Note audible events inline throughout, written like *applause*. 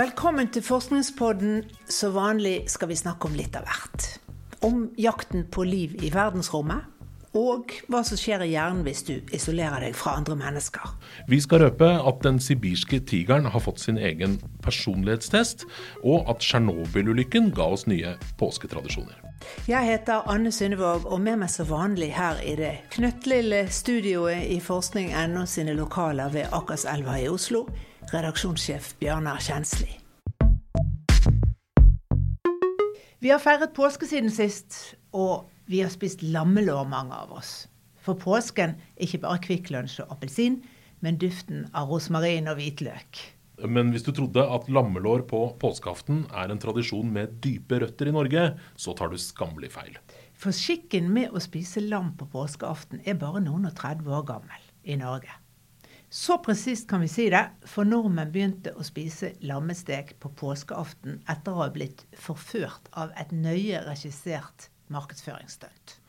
Velkommen til Forskningspodden. Som vanlig skal vi snakke om litt av hvert. Om jakten på liv i verdensrommet. Og hva som skjer i hjernen hvis du isolerer deg fra andre mennesker. Vi skal røpe at den sibirske tigeren har fått sin egen personlighetstest, og at Tsjernobyl-ulykken ga oss nye påsketradisjoner. Jeg heter Anne Synnevåg, og med meg som vanlig her i det knøttlille studioet i forskning.no sine lokaler ved Akerselva i Oslo, redaksjonssjef Bjørnar Kjensli. Vi har feiret påske siden sist, og vi har spist lammelår, mange av oss. For påsken er ikke bare Kvikk Lunsj og appelsin, men duften av rosmarin og hvitløk. Men hvis du trodde at lammelår på påskeaften er en tradisjon med dype røtter i Norge, så tar du skammelig feil. For skikken med å spise lam på påskeaften er bare noen og 30 år gammel i Norge. Så presist kan vi si det, for nordmenn begynte å spise lammestek på påskeaften etter å ha blitt forført av et nøye regissert markedsføringsstunt.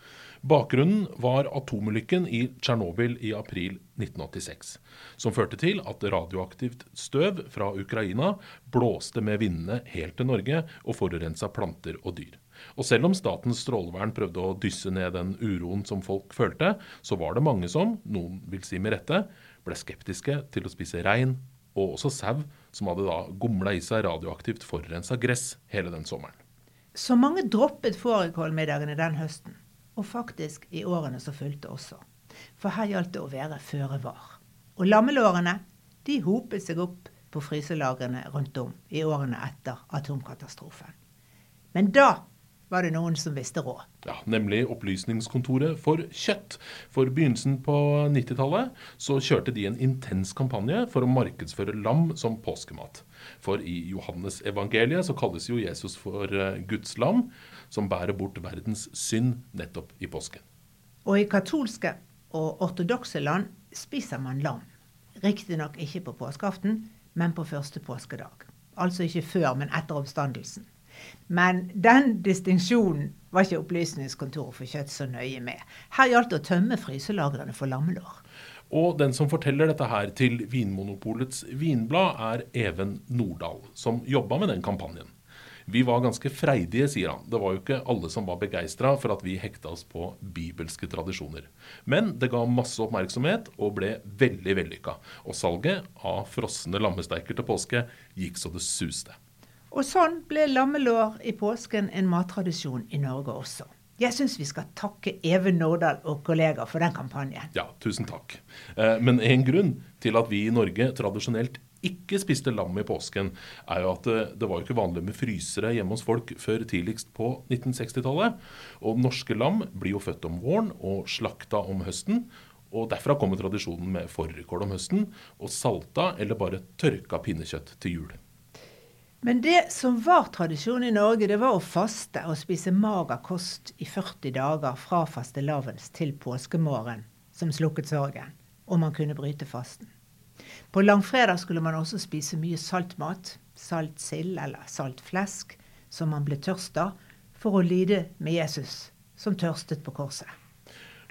Bakgrunnen var atomulykken i Tsjernobyl i april 1986, som førte til at radioaktivt støv fra Ukraina blåste med vindene helt til Norge og forurensa planter og dyr. Og selv om Statens strålevern prøvde å dysse ned den uroen som folk følte, så var det mange som, noen vil si med rette, ble skeptiske til å spise rein og også sau, som hadde da gomla i seg radioaktivt forurensa gress hele den sommeren. Så mange droppet fårikålmiddagene den høsten, og faktisk i årene som fulgte også. For her gjaldt det å være føre var. Og lammelårene de hopet seg opp på fryselagrene rundt om i årene etter atomkatastrofen. Men da var det noen som visste råd. Ja, Nemlig Opplysningskontoret for kjøtt. For begynnelsen på 90-tallet så kjørte de en intens kampanje for å markedsføre lam som påskemat. For i Johannes-evangeliet så kalles jo Jesus for eh, Guds lam, som bærer bort verdens synd nettopp i påsken. Og i katolske og ortodokse land spiser man lam. Riktignok ikke på påskeaften, men på første påskedag. Altså ikke før, men etter oppstandelsen. Men den distinksjonen var ikke Opplysningskontoret for kjøtt så nøye med. Her gjaldt det å tømme fryselagrene for lammelår. Og den som forteller dette her til Vinmonopolets vinblad, er Even Nordahl, som jobba med den kampanjen. Vi var ganske freidige, sier han. Det var jo ikke alle som var begeistra for at vi hekta oss på bibelske tradisjoner. Men det ga masse oppmerksomhet og ble veldig vellykka. Og salget av frosne lammesteiker til påske gikk så det suste. Og sånn ble lammelår i påsken en mattradisjon i Norge også. Jeg syns vi skal takke Even Nordahl og kollegaer for den kampanjen. Ja, tusen takk. Eh, men en grunn til at vi i Norge tradisjonelt ikke spiste lam i påsken, er jo at eh, det var jo ikke vanlig med frysere hjemme hos folk før tidligst på 1960-tallet. Og norske lam blir jo født om våren og slakta om høsten. Og Derfra kommer tradisjonen med fårikål om høsten og salta eller bare tørka pinnekjøtt til jul. Men det som var tradisjon i Norge, det var å faste og spise mager kost i 40 dager fra fastelavns til påskemorgen, som slukket sorgen, og man kunne bryte fasten. På langfredag skulle man også spise mye saltmat, salt sild eller salt flesk, som man ble tørst av, for å lide med Jesus, som tørstet på korset.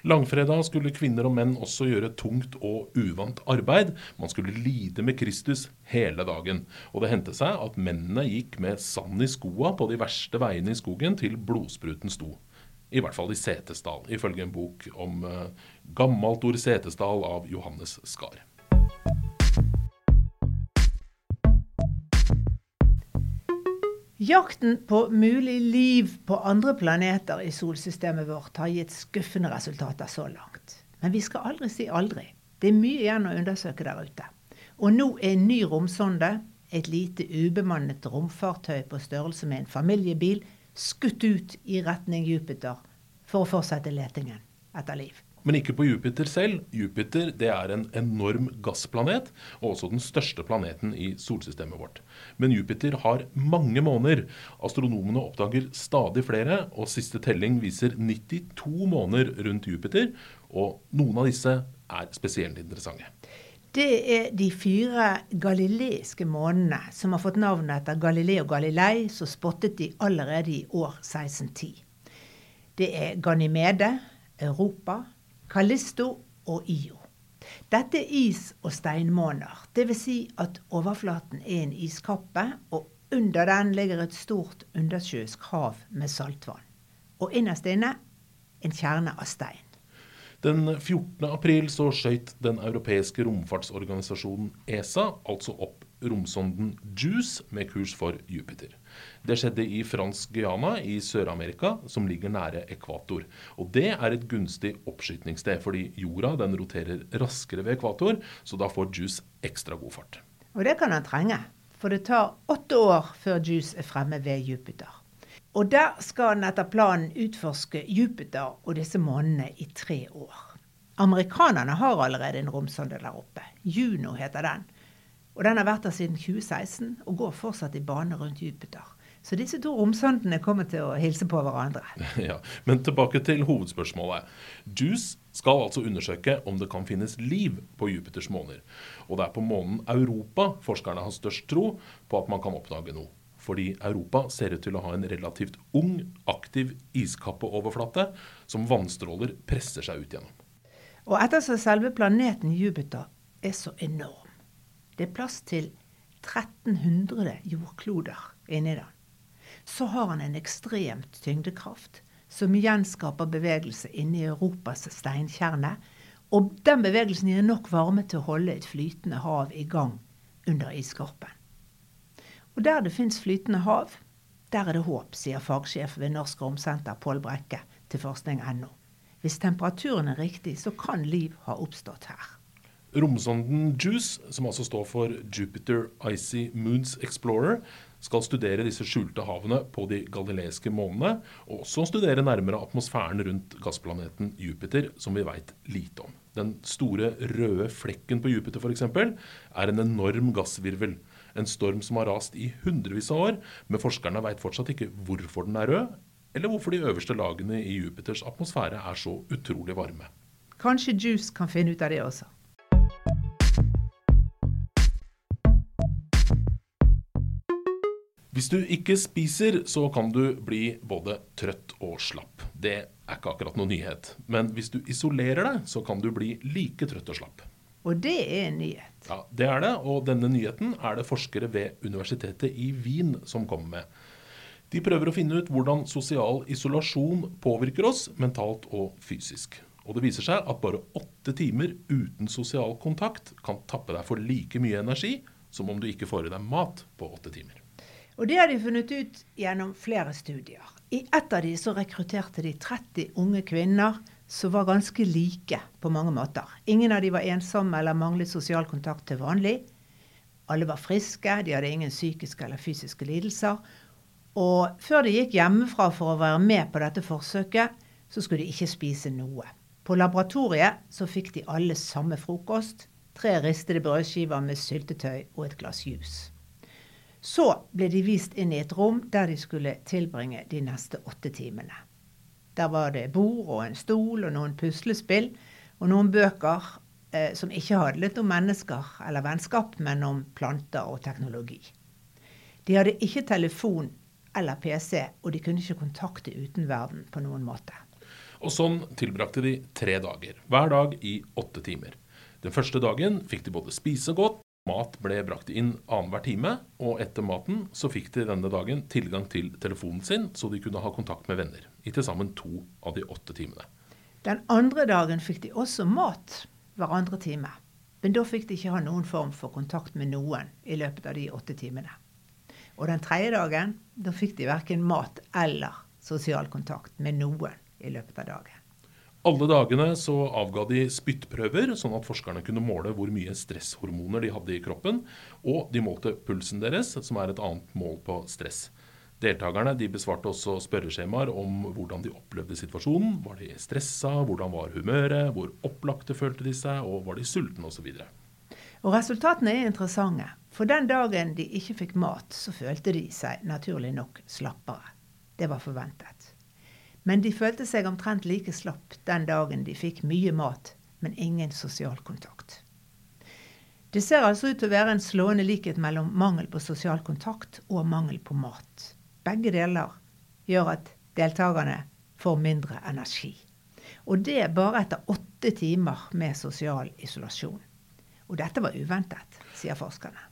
Langfredag skulle kvinner og menn også gjøre tungt og uvant arbeid. Man skulle lide med Kristus hele dagen. Og det hendte seg at mennene gikk med sand i skoa på de verste veiene i skogen til blodspruten sto. I hvert fall i Setesdal, ifølge en bok om uh, gammelt ord Setesdal av Johannes Skar. Jakten på mulig liv på andre planeter i solsystemet vårt har gitt skuffende resultater så langt. Men vi skal aldri si aldri. Det er mye igjen å undersøke der ute. Og nå er en ny romsonde, et lite ubemannet romfartøy på størrelse med en familiebil, skutt ut i retning Jupiter for å fortsette letingen etter liv. Men ikke på Jupiter selv. Jupiter det er en enorm gassplanet, og også den største planeten i solsystemet vårt. Men Jupiter har mange måneder. Astronomene oppdager stadig flere, og siste telling viser 92 måneder rundt Jupiter. Og noen av disse er spesielt interessante. Det er de fire galileiske månedene som har fått navnet etter Galileo Galilei, som spottet de allerede i år 1610. Det er Ganymede, Europa, Callisto og Io. Dette er is- og steinmåner. Dvs. Si at overflaten er en iskappe, og under den ligger et stort undersjøisk hav med saltvann. Og innerst inne en kjerne av stein. Den 14. april så skøyt den europeiske romfartsorganisasjonen ESA altså opp romsonden JUICE med kurs for Jupiter. Det skjedde i fransk Guyana i Sør-Amerika, som ligger nære ekvator. Og det er et gunstig oppskytningssted, fordi jorda den roterer raskere ved ekvator, så da får JUICE ekstra god fart. Og det kan han trenge, for det tar åtte år før JUICE er fremme ved Jupiter. Og der skal han etter planen utforske Jupiter og disse månene i tre år. Amerikanerne har allerede en romsonde der oppe. Juno heter den. Og den har vært der siden 2016 og går fortsatt i bane rundt Jupiter. Så disse to romsondene kommer til å hilse på hverandre. *laughs* Ja, Men tilbake til hovedspørsmålet. JUICE skal altså undersøke om det kan finnes liv på Jupiters måner. Og det er på månen Europa forskerne har størst tro på at man kan oppdage noe fordi Europa ser ut til å ha en relativt ung, aktiv iskappeoverflate som vannstråler presser seg ut gjennom. Og ettersom selve planeten Jupiter er så enorm, det er plass til 1300 jordkloder inni den, så har han en ekstremt tyngdekraft som igjen skaper bevegelse inni Europas steinkjerne. Og den bevegelsen gir nok varme til å holde et flytende hav i gang under isskorpen. Og der det fins flytende hav, der er det håp, sier fagsjef ved Norsk Romsenter Pål Brekke til forskning.no. Hvis temperaturen er riktig, så kan liv ha oppstått her. Romsonden JUICE, som altså står for Jupiter Icy Moons Explorer, skal studere disse skjulte havene på de galileiske månene, og også studere nærmere atmosfæren rundt gassplaneten Jupiter, som vi veit lite om. Den store røde flekken på Jupiter f.eks. er en enorm gassvirvel en storm som har rast i hundrevis av år, men forskerne veit fortsatt ikke hvorfor den er rød, eller hvorfor de øverste lagene i Jupiters atmosfære er så utrolig varme. Kanskje Juice kan finne ut av det også. Hvis du ikke spiser, så kan du bli både trøtt og slapp. Det er ikke akkurat noe nyhet. Men hvis du isolerer deg, så kan du bli like trøtt og slapp. Og det er en nyhet. Ja, det er det. Og denne nyheten er det forskere ved universitetet i Wien som kommer med. De prøver å finne ut hvordan sosial isolasjon påvirker oss mentalt og fysisk. Og det viser seg at bare åtte timer uten sosial kontakt kan tappe deg for like mye energi som om du ikke får i deg mat på åtte timer. Og det har de funnet ut gjennom flere studier. I ett av de så rekrutterte de 30 unge kvinner som var ganske like på mange måter. Ingen av de var ensomme eller manglet sosial kontakt til vanlig. Alle var friske, de hadde ingen psykiske eller fysiske lidelser. Og før de gikk hjemmefra for å være med på dette forsøket, så skulle de ikke spise noe. På laboratoriet så fikk de alle samme frokost. Tre ristede brødskiver med syltetøy og et glass juice. Så ble de vist inn i et rom der de skulle tilbringe de neste åtte timene. Der var det bord og en stol og noen puslespill og noen bøker eh, som ikke handlet om mennesker eller vennskap, men om planter og teknologi. De hadde ikke telefon eller PC, og de kunne ikke kontakte utenverden på noen måte. Og sånn tilbrakte de tre dager, hver dag i åtte timer. Den første dagen fikk de både spise godt, mat ble brakt inn annenhver time, og etter maten så fikk de denne dagen tilgang til telefonen sin, så de kunne ha kontakt med venner i til sammen to av de åtte timene. Den andre dagen fikk de også mat hver andre time. Men da fikk de ikke ha noen form for kontakt med noen i løpet av de åtte timene. Og den tredje dagen da fikk de verken mat eller sosial kontakt med noen i løpet av dagen. Alle dagene så avga de spyttprøver, sånn at forskerne kunne måle hvor mye stresshormoner de hadde i kroppen. Og de målte pulsen deres, som er et annet mål på stress. Deltakerne de besvarte også spørreskjemaer om hvordan de opplevde situasjonen. Var de stressa, hvordan var humøret, hvor opplagte følte de seg, og var de sultne osv. Og Resultatene er interessante. For den dagen de ikke fikk mat, så følte de seg naturlig nok slappere. Det var forventet. Men de følte seg omtrent like slapp den dagen de fikk mye mat, men ingen sosial kontakt. Det ser altså ut til å være en slående likhet mellom mangel på sosial kontakt og mangel på mat. Begge deler gjør at deltakerne får mindre energi. Og det bare etter åtte timer med sosial isolasjon. Og dette var uventet, sier forskerne.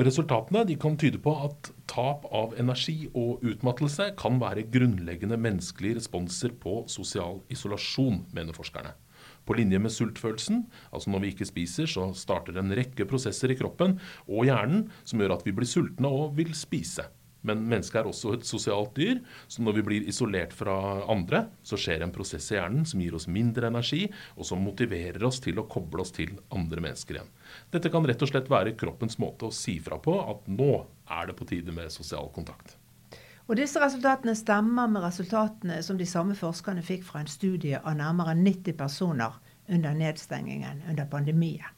Resultatene kan tyde på at tap av energi og utmattelse kan være grunnleggende menneskelige responser på sosial isolasjon, mener forskerne. På linje med sultfølelsen, altså når vi ikke spiser, så starter en rekke prosesser i kroppen og hjernen som gjør at vi blir sultne og vil spise. Men mennesket er også et sosialt dyr, så når vi blir isolert fra andre, så skjer en prosess i hjernen som gir oss mindre energi, og som motiverer oss til å koble oss til andre mennesker igjen. Dette kan rett og slett være kroppens måte å si fra på at nå er det på tide med sosial kontakt. Og disse resultatene stemmer med resultatene som de samme forskerne fikk fra en studie av nærmere 90 personer under nedstengingen under pandemien.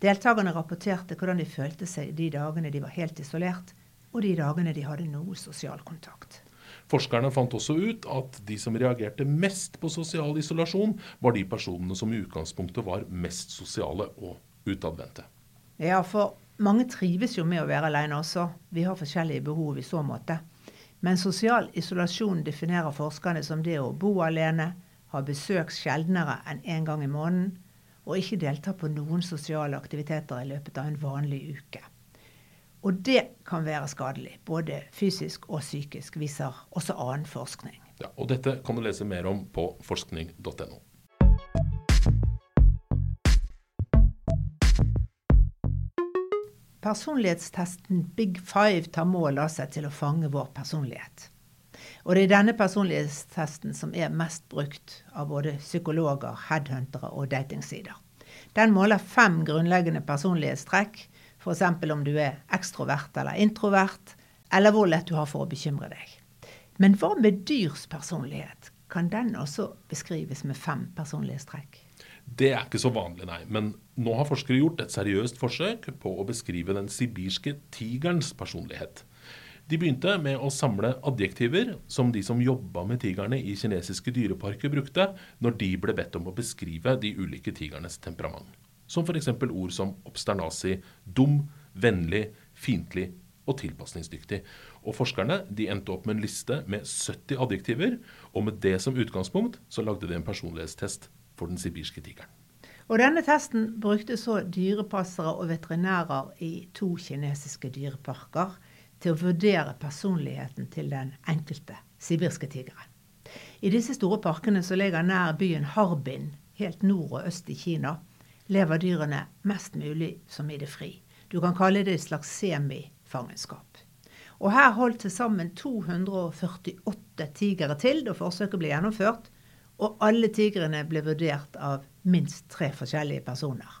Deltakerne rapporterte hvordan de følte seg de dagene de var helt isolert, og de dagene de hadde noe sosial kontakt. Forskerne fant også ut at de som reagerte mest på sosial isolasjon, var de personene som i utgangspunktet var mest sosiale og utadvendte. Ja, for mange trives jo med å være alene også. Vi har forskjellige behov i så måte. Men sosial isolasjon definerer forskerne som det å bo alene, ha besøk sjeldnere enn én en gang i måneden, og ikke delta på noen sosiale aktiviteter i løpet av en vanlig uke. Og det kan være skadelig, både fysisk og psykisk, viser også annen forskning. Ja, og dette kan du lese mer om på forskning.no. Personlighetstesten Big Five tar mål av seg til å fange vår personlighet. Og det er denne personlighetstesten som er mest brukt av både psykologer, headhuntere og datingsider. Den måler fem grunnleggende personlighetstrekk, f.eks. om du er ekstrovert eller introvert, eller hvor lett du har for å bekymre deg. Men hva med dyrs personlighet? Kan den også beskrives med fem personlighetstrekk? Det er ikke så vanlig, nei. Men nå har forskere gjort et seriøst forsøk på å beskrive den sibirske tigerens personlighet. De begynte med å samle adjektiver som de som jobba med tigerne i kinesiske dyreparker brukte når de ble bedt om å beskrive de ulike tigernes temperament. Som f.eks. ord som obsternasi, dum, vennlig, fiendtlig og tilpasningsdyktig. Og Forskerne de endte opp med en liste med 70 adjektiver, og med det som utgangspunkt så lagde de en personlighetstest for den sibirske tigeren. Og Denne testen brukte så dyrepassere og veterinærer i to kinesiske dyreparker til å vurdere personligheten til den enkelte sibirske tigeren. I disse store parkene som ligger nær byen Harbin, helt nord og øst i Kina, lever dyrene mest mulig som i det fri. Du kan kalle det et slags semifangenskap. Og her holdt til sammen 248 tigere til da forsøket ble gjennomført, og alle tigrene ble vurdert av minst tre forskjellige personer.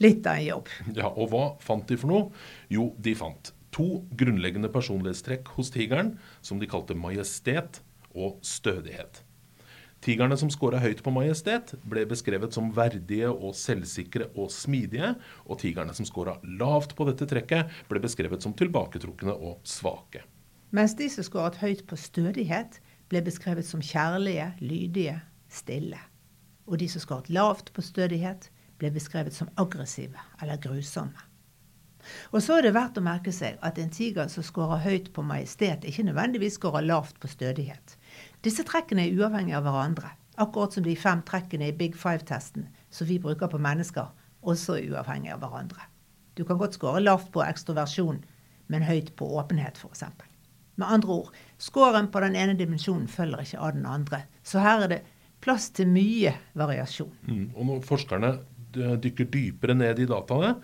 Litt av en jobb. Ja, Og hva fant de for noe? Jo, de fant to grunnleggende personlighetstrekk hos tigeren, som de kalte majestet og stødighet. Tigerne som scora høyt på majestet, ble beskrevet som verdige og selvsikre og smidige. Og tigerne som scora lavt på dette trekket, ble beskrevet som tilbaketrukne og svake. Mens de som skåret høyt på stødighet, ble beskrevet som kjærlige, lydige, stille. Og de som skåret lavt på stødighet, ble beskrevet som aggressive eller grusomme. Og så er det verdt å merke seg at en tiger som skårer høyt på majestet, ikke nødvendigvis skårer lavt på stødighet. Disse trekkene er uavhengige av hverandre, akkurat som de fem trekkene i Big Five-testen som vi bruker på mennesker, også er uavhengige av hverandre. Du kan godt skåre lavt på ekstroversjon, men høyt på åpenhet, f.eks. Med andre ord, scoren på den ene dimensjonen følger ikke av den andre. Så her er det plass til mye variasjon. Mm. Og når forskerne dykker dypere ned i dataene,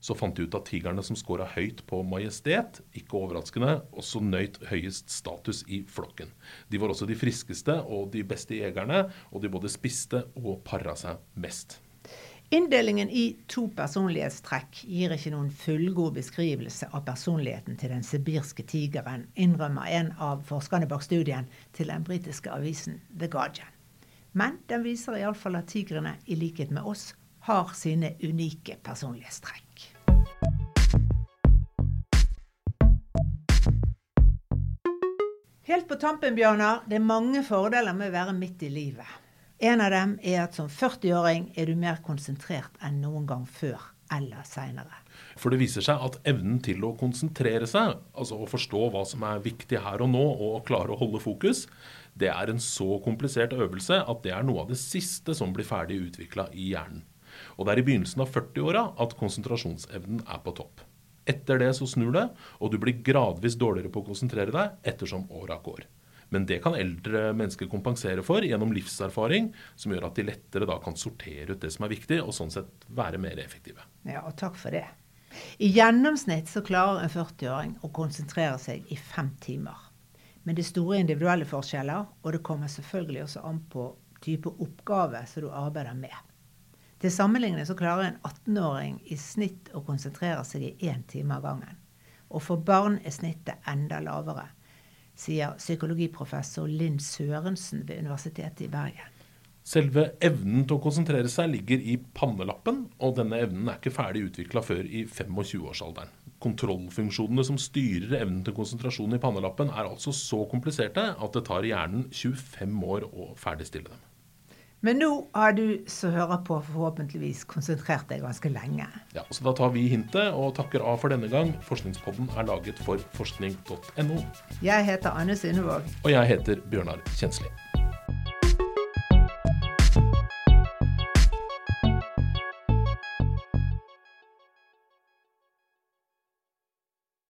så fant de ut at tigerne som scora høyt på majestet, ikke overraskende, også nøyt høyest status i flokken. De var også de friskeste og de beste jegerne, og de både spiste og para seg mest. Inndelingen i to personlighetstrekk gir ikke noen fullgod beskrivelse av personligheten til den sibirske tigeren, innrømmer en av forskerne bak studien til den britiske avisen The Guardian. Men den viser iallfall at tigrene, i likhet med oss, har sine unike personlighetstrekk. Helt på tampen, Bjørnar, det er mange fordeler med å være midt i livet. En av dem er at som 40-åring er du mer konsentrert enn noen gang før eller seinere. For det viser seg at evnen til å konsentrere seg, altså å forstå hva som er viktig her og nå, og klare å holde fokus, det er en så komplisert øvelse at det er noe av det siste som blir ferdig utvikla i hjernen. Og det er i begynnelsen av 40-åra at konsentrasjonsevnen er på topp. Etter det så snur det, og du blir gradvis dårligere på å konsentrere deg ettersom åra går. Men det kan eldre mennesker kompensere for gjennom livserfaring, som gjør at de lettere da kan sortere ut det som er viktig, og sånn sett være mer effektive. Ja, og takk for det. I gjennomsnitt så klarer en 40-åring å konsentrere seg i fem timer. Men det er store individuelle forskjeller, og det kommer selvfølgelig også an på type oppgave som du arbeider med. Til sammenligning så klarer en 18-åring i snitt å konsentrere seg i én time av gangen. Og for barn er snittet enda lavere, sier psykologiprofessor Linn Sørensen ved Universitetet i Bergen. Selve evnen til å konsentrere seg ligger i pannelappen, og denne evnen er ikke ferdig utvikla før i 25-årsalderen kontrollfunksjonene som styrer evnen til konsentrasjon i pannelappen, er altså så kompliserte at det tar hjernen 25 år å ferdigstille dem. Men nå har du som hører på, forhåpentligvis konsentrert deg ganske lenge. Ja, så Da tar vi hintet og takker av for denne gang. Forskningspodden er laget for forskning.no. Jeg heter Anne Synnevåg. Og jeg heter Bjørnar Kjensli.